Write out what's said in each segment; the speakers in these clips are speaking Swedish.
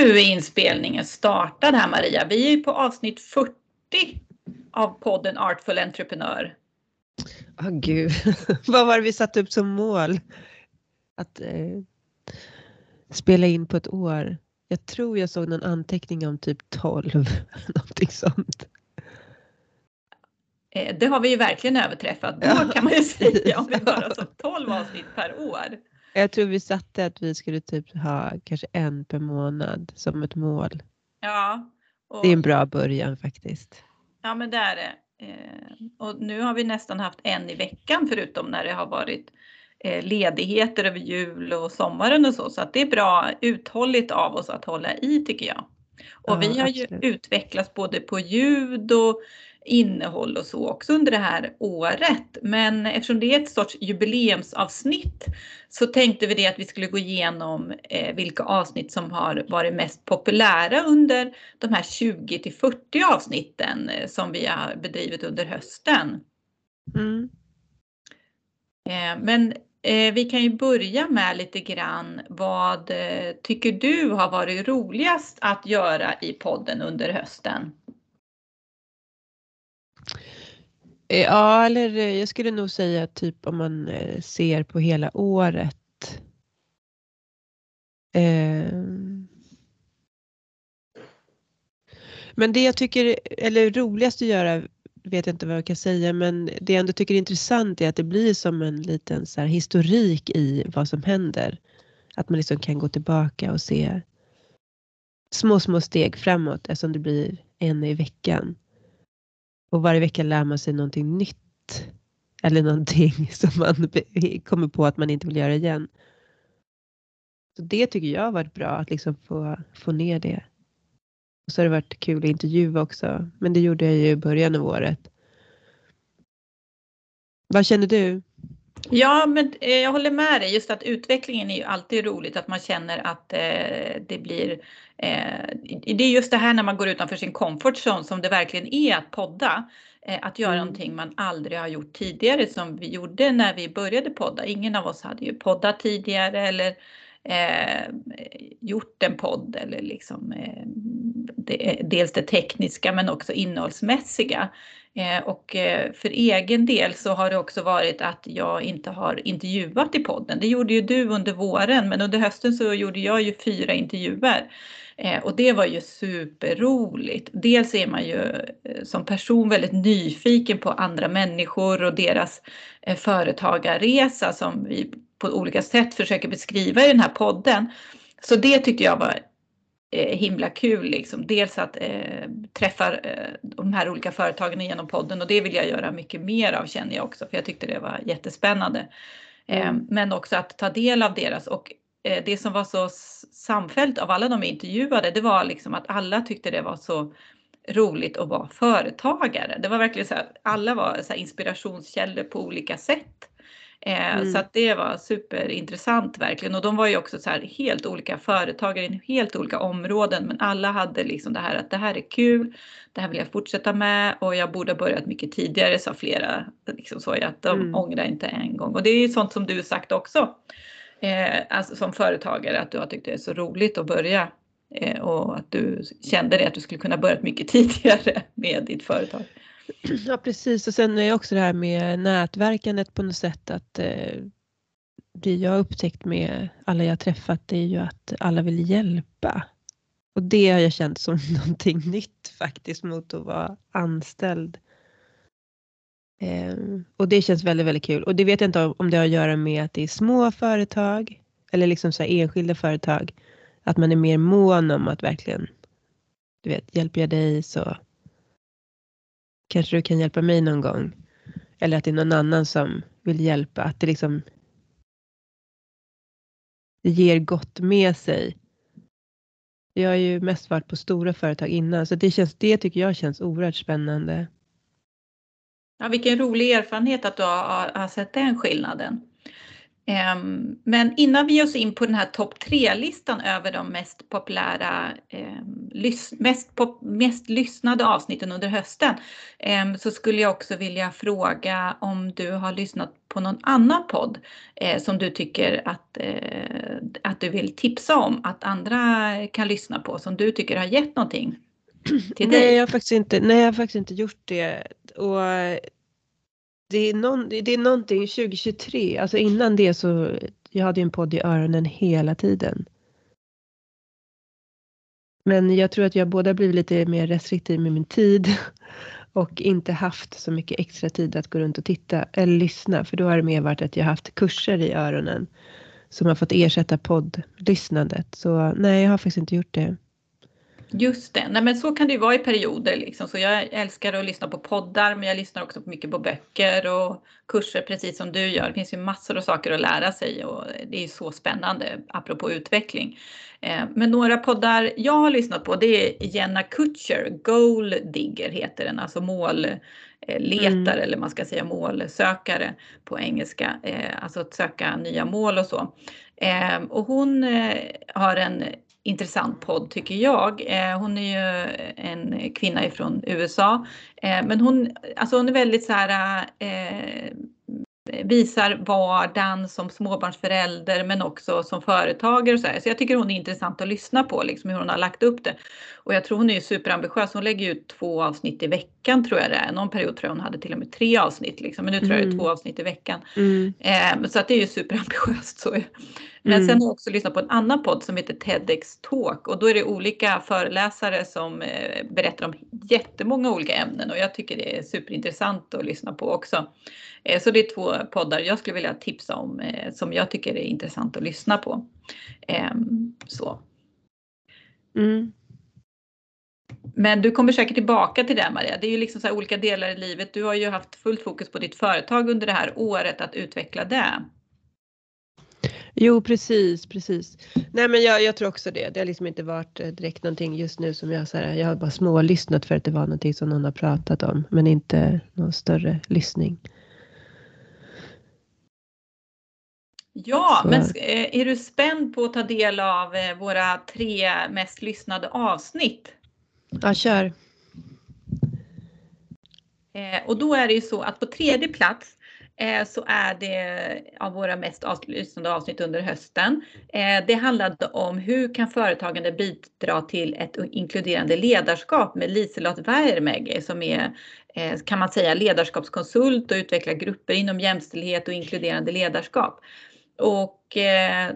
Nu är inspelningen startad här Maria. Vi är ju på avsnitt 40 av podden Artful Entreprenör. Åh oh, gud, vad var det vi satte upp som mål? Att eh, spela in på ett år. Jag tror jag såg någon anteckning om typ 12, någonting sånt. Eh, det har vi ju verkligen överträffat. Då ja. kan man ju säga om vi har alltså 12 avsnitt per år. Jag tror vi satte att vi skulle typ ha kanske en per månad som ett mål. Ja. Och, det är en bra början faktiskt. Ja men det är det. Eh, och nu har vi nästan haft en i veckan förutom när det har varit eh, ledigheter över jul och sommaren och så. Så att det är bra uthålligt av oss att hålla i tycker jag. Och ja, vi har absolut. ju utvecklats både på ljud och innehåll och så också under det här året. Men eftersom det är ett sorts jubileumsavsnitt så tänkte vi det att vi skulle gå igenom eh, vilka avsnitt som har varit mest populära under de här 20 till 40 avsnitten eh, som vi har bedrivit under hösten. Mm. Eh, men vi kan ju börja med lite grann vad tycker du har varit roligast att göra i podden under hösten? Eh, ja, eller eh, jag skulle nog säga typ om man eh, ser på hela året. Men det jag tycker, eller roligast att göra, vet jag inte vad jag kan säga, men det jag ändå tycker är intressant är att det blir som en liten så historik i vad som händer. Att man liksom kan gå tillbaka och se små, små steg framåt eftersom det blir en i veckan. Och varje vecka lär man sig någonting nytt. Eller någonting som man kommer på att man inte vill göra igen. Så det tycker jag har varit bra att liksom få, få ner det. Och så har det varit kul att intervjua också. Men det gjorde jag ju i början av året. Vad känner du? Ja, men eh, jag håller med dig. Just att utvecklingen är ju alltid roligt, att man känner att eh, det blir... Eh, det är just det här när man går utanför sin comfort zone som det verkligen är att podda. Eh, att göra mm. någonting man aldrig har gjort tidigare som vi gjorde när vi började podda. Ingen av oss hade ju poddat tidigare eller eh, gjort en podd eller liksom eh, det, dels det tekniska men också innehållsmässiga. Eh, och eh, för egen del så har det också varit att jag inte har intervjuat i podden. Det gjorde ju du under våren men under hösten så gjorde jag ju fyra intervjuer. Eh, och det var ju superroligt. Dels är man ju som person väldigt nyfiken på andra människor och deras företagarresa som vi på olika sätt försöker beskriva i den här podden. Så det tyckte jag var eh, himla kul. Liksom. Dels att eh, träffa eh, de här olika företagen genom podden och det vill jag göra mycket mer av känner jag också för jag tyckte det var jättespännande. Eh, mm. men också att ta del av deras och eh, det som var så samfällt av alla de intervjuade det var liksom att alla tyckte det var så roligt att vara företagare. Det var verkligen så här, alla var så inspirationskällor på olika sätt. Eh, mm. Så att det var superintressant verkligen och de var ju också så här helt olika företagare i helt olika områden men alla hade liksom det här att det här är kul, det här vill jag fortsätta med och jag borde ha börjat mycket tidigare sa flera. Liksom så att de mm. ångrar inte en gång och det är ju sånt som du sagt också. Eh, alltså som företagare att du har tyckt det är så roligt att börja eh, och att du kände det att du skulle kunna börjat mycket tidigare med ditt företag. Ja precis och sen är det också det här med nätverkandet på något sätt att eh, det jag har upptäckt med alla jag träffat det är ju att alla vill hjälpa. Och det har jag känt som någonting nytt faktiskt mot att vara anställd. Eh, och det känns väldigt, väldigt kul. Och det vet jag inte om det har att göra med att det är små företag eller liksom så enskilda företag. Att man är mer mån om att verkligen, du vet, hjälper jag dig så kanske du kan hjälpa mig någon gång. Eller att det är någon annan som vill hjälpa. Att det liksom det ger gott med sig. Jag har ju mest varit på stora företag innan så det, känns, det tycker jag känns oerhört spännande. Ja, vilken rolig erfarenhet att du har, har sett den skillnaden. Ehm, men innan vi ger oss in på den här topp tre-listan över de mest populära, ehm, mest, mest lyssnade avsnitten under hösten ehm, så skulle jag också vilja fråga om du har lyssnat på någon annan podd eh, som du tycker att, eh, att du vill tipsa om att andra kan lyssna på som du tycker har gett någonting till dig? Nej, jag har faktiskt inte, nej, jag har faktiskt inte gjort det. Och det är, någon, det är någonting 2023, alltså innan det så, jag hade ju en podd i öronen hela tiden. Men jag tror att jag både blivit lite mer restriktiv med min tid och inte haft så mycket extra tid att gå runt och titta eller lyssna för då har det mer varit att jag haft kurser i öronen som har fått ersätta poddlyssnandet. Så nej, jag har faktiskt inte gjort det. Just det, nej men så kan det ju vara i perioder liksom. Så jag älskar att lyssna på poddar men jag lyssnar också mycket på böcker och kurser precis som du gör. Det finns ju massor av saker att lära sig och det är så spännande apropå utveckling. Eh, men några poddar jag har lyssnat på det är Jenna Kutcher, Goal Digger heter den, alltså målletare mm. eller man ska säga målsökare på engelska, eh, alltså att söka nya mål och så. Eh, och hon har en intressant podd tycker jag. Eh, hon är ju en kvinna ifrån USA. Eh, men hon, alltså hon är väldigt så här eh, visar vardagen som småbarnsförälder men också som företagare och så här. Så jag tycker hon är intressant att lyssna på, liksom hur hon har lagt upp det. Och jag tror hon är superambitiös. Hon lägger ut två avsnitt i veckan tror jag det är. Någon period tror jag hon hade till och med tre avsnitt liksom. Men nu tror jag det är mm. två avsnitt i veckan. Mm. Eh, så att det är ju superambitiöst. Så. Men mm. sen har jag också lyssnat på en annan podd som heter TEDx Talk och då är det olika föreläsare som eh, berättar om jättemånga olika ämnen och jag tycker det är superintressant att lyssna på också. Eh, så det är två poddar jag skulle vilja tipsa om eh, som jag tycker är intressant att lyssna på. Ehm, så. Mm. Men du kommer säkert tillbaka till det Maria. Det är ju liksom så olika delar i livet. Du har ju haft fullt fokus på ditt företag under det här året att utveckla det. Jo precis, precis. Nej men jag, jag tror också det. Det har liksom inte varit eh, direkt någonting just nu som jag så här, jag har bara smålyssnat för att det var någonting som någon har pratat om men inte någon större lyssning. Ja, men eh, är du spänd på att ta del av eh, våra tre mest lyssnade avsnitt? Ja, kör. Och då är det ju så att på tredje plats Eh, så är det av våra mest lyssnade avsnitt under hösten. Eh, det handlade om hur kan företagande bidra till ett inkluderande ledarskap med Liselott Wärmäge som är eh, kan man säga ledarskapskonsult och utvecklar grupper inom jämställdhet och inkluderande ledarskap. Och eh,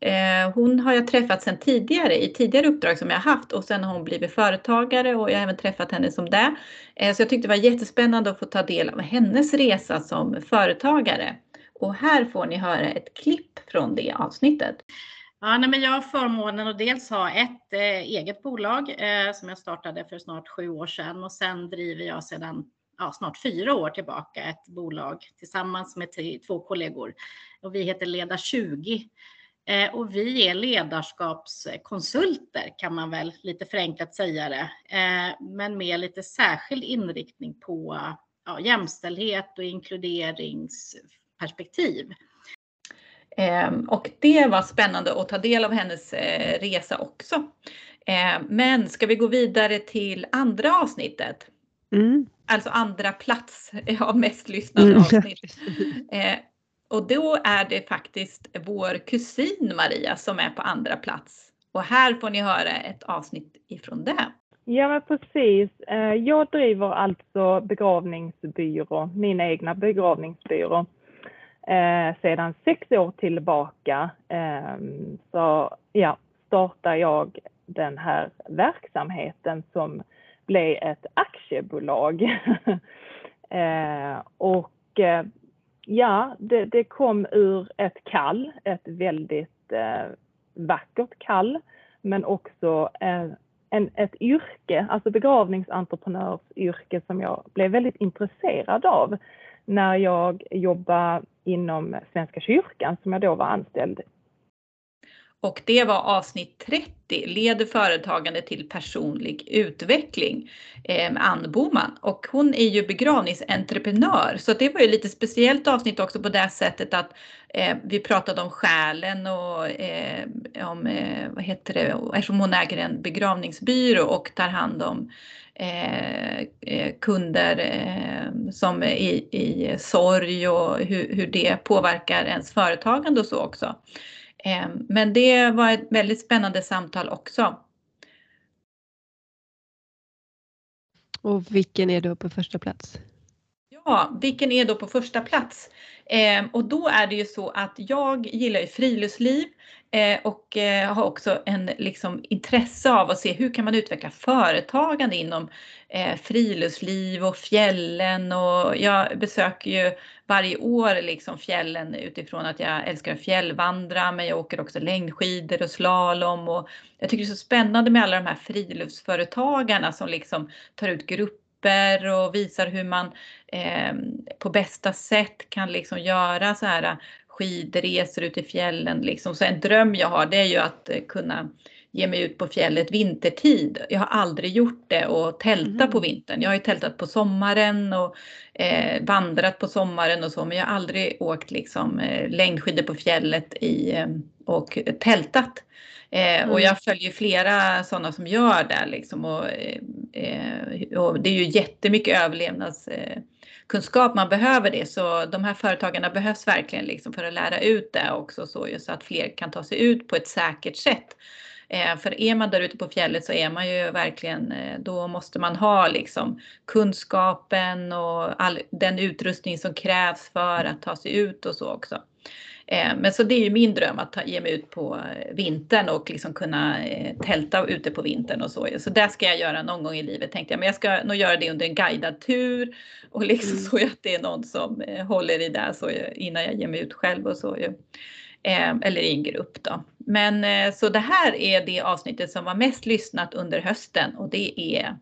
eh, hon har jag träffat sedan tidigare i tidigare uppdrag som jag haft och sen har hon blivit företagare och jag har även träffat henne som det. Eh, så jag tyckte det var jättespännande att få ta del av hennes resa som företagare. Och här får ni höra ett klipp från det avsnittet. Ja, nej, men jag har förmånen att dels ha ett eh, eget bolag eh, som jag startade för snart sju år sedan och sen driver jag sedan ja, snart fyra år tillbaka ett bolag tillsammans med två kollegor och vi heter Leda 20 Eh, och vi är ledarskapskonsulter kan man väl lite förenklat säga det, eh, men med lite särskild inriktning på ja, jämställdhet och inkluderingsperspektiv. Ehm, och det var spännande att ta del av hennes eh, resa också. Ehm, men ska vi gå vidare till andra avsnittet? Mm. Alltså andra plats av mest lyssnade mm. avsnitt. Och då är det faktiskt vår kusin Maria som är på andra plats. Och här får ni höra ett avsnitt ifrån det. Ja men precis. Eh, jag driver alltså begravningsbyrå, min egna begravningsbyrå, eh, sedan sex år tillbaka. Ehm, så ja, startar jag den här verksamheten som blev ett aktiebolag. Eh, och eh, Ja, det, det, kom ur ett kall, ett väldigt eh, vackert kall, men också eh, en, ett yrke, alltså begravningsentreprenörsyrke som jag blev väldigt intresserad av när jag jobbade inom Svenska kyrkan som jag då var anställd och det var avsnitt 30, leder företagande till personlig utveckling eh, med Ann Boman. Och hon är ju begravningsentreprenör så det var ju lite speciellt avsnitt också på det sättet att eh, vi pratade om själen och eh, om, eh, vad heter det, eftersom hon äger en begravningsbyrå och tar hand om eh, eh, kunder eh, som är i, i sorg och hur, hur det påverkar ens företagande och så också. Ehm, men det var ett väldigt spännande samtal också. Och vilken är då på första plats? Ja, vilken är då på första plats? Eh, och då är det ju så att jag gillar ju friluftsliv eh, och eh, har också en liksom, intresse av att se hur kan man utveckla företagande inom eh, friluftsliv och fjällen och jag besöker ju varje år liksom fjällen utifrån att jag älskar att fjällvandra men jag åker också längdskidor och slalom och jag tycker det är så spännande med alla de här friluftsföretagarna som liksom tar ut grupper och visar hur man eh, på bästa sätt kan liksom göra så här eh, skidresor ut i fjällen. Liksom. Så en dröm jag har det är ju att eh, kunna ge mig ut på fjället vintertid. Jag har aldrig gjort det och tälta mm. på vintern. Jag har ju tältat på sommaren och eh, vandrat på sommaren och så men jag har aldrig åkt liksom eh, längdskidor på fjället i, eh, och tältat. Eh, mm. Och jag följer flera sådana som gör det liksom och, eh, och det är ju jättemycket kunskap, man behöver det så de här företagarna behövs verkligen liksom för att lära ut det också så, så att fler kan ta sig ut på ett säkert sätt. Eh, för är man där ute på fjället så är man ju verkligen, eh, då måste man ha liksom kunskapen och all den utrustning som krävs för att ta sig ut och så också. Eh, men så det är ju min dröm att ta, ge mig ut på vintern och liksom kunna tälta ute på vintern och så. Så det ska jag göra någon gång i livet tänkte jag. Men jag ska nog göra det under en guidad tur och liksom mm. så att det är någon som håller i det så innan jag ger mig ut själv och så. Eller i en grupp då. Men eh, så det här är det avsnittet som var mest lyssnat under hösten och det är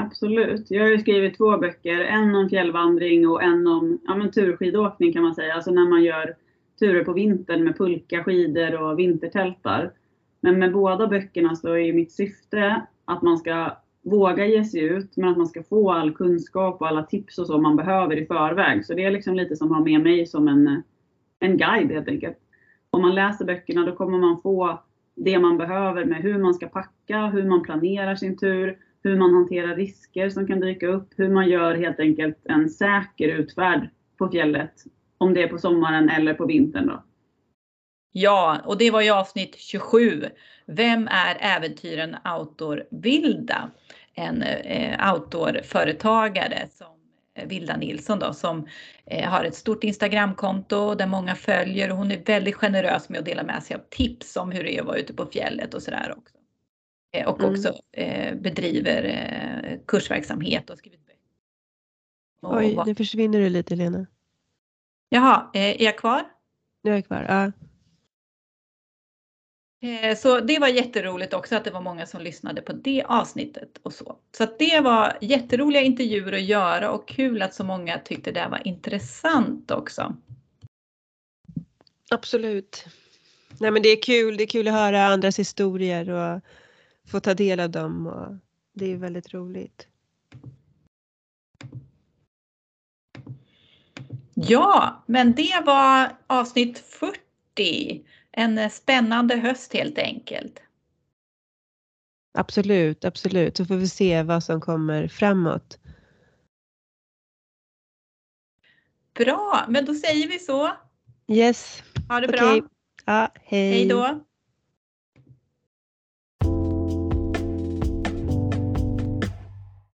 Absolut. Jag har ju skrivit två böcker, en om fjällvandring och en om ja, men turskidåkning kan man säga, alltså när man gör turer på vintern med pulka, skidor och vintertältar. Men med båda böckerna så är mitt syfte att man ska våga ge sig ut, men att man ska få all kunskap och alla tips och så man behöver i förväg. Så det är liksom lite som att ha med mig som en, en guide helt enkelt om man läser böckerna då kommer man få det man behöver med hur man ska packa, hur man planerar sin tur, hur man hanterar risker som kan dyka upp, hur man gör helt enkelt en säker utfärd på fjället. Om det är på sommaren eller på vintern då. Ja, och det var ju avsnitt 27. Vem är äventyren Outdoor Vilda? En eh, outdoorföretagare som Vilda Nilsson då, som eh, har ett stort Instagramkonto där många följer och hon är väldigt generös med att dela med sig av tips om hur det är att vara ute på fjället och sådär också. Eh, och mm. också eh, bedriver kursverksamhet och skrivit böcker. Oj, nu försvinner du lite Lena. Jaha, är jag kvar? Nu är jag kvar, ja. Eh, så det var jätteroligt också att det var många som lyssnade på det avsnittet och så. Så det var jätteroliga intervjuer att göra och kul att så många tyckte det var intressant också. Absolut. Nej men det är kul, det är kul att höra andras historier och få ta del av dem och det är väldigt roligt. Ja, men det var avsnitt 40 en eh, spännande höst helt enkelt. Absolut, absolut. Så får vi se vad som kommer framåt. Bra, men då säger vi så. Yes. Ha det bra. Ja, hej. Hej då.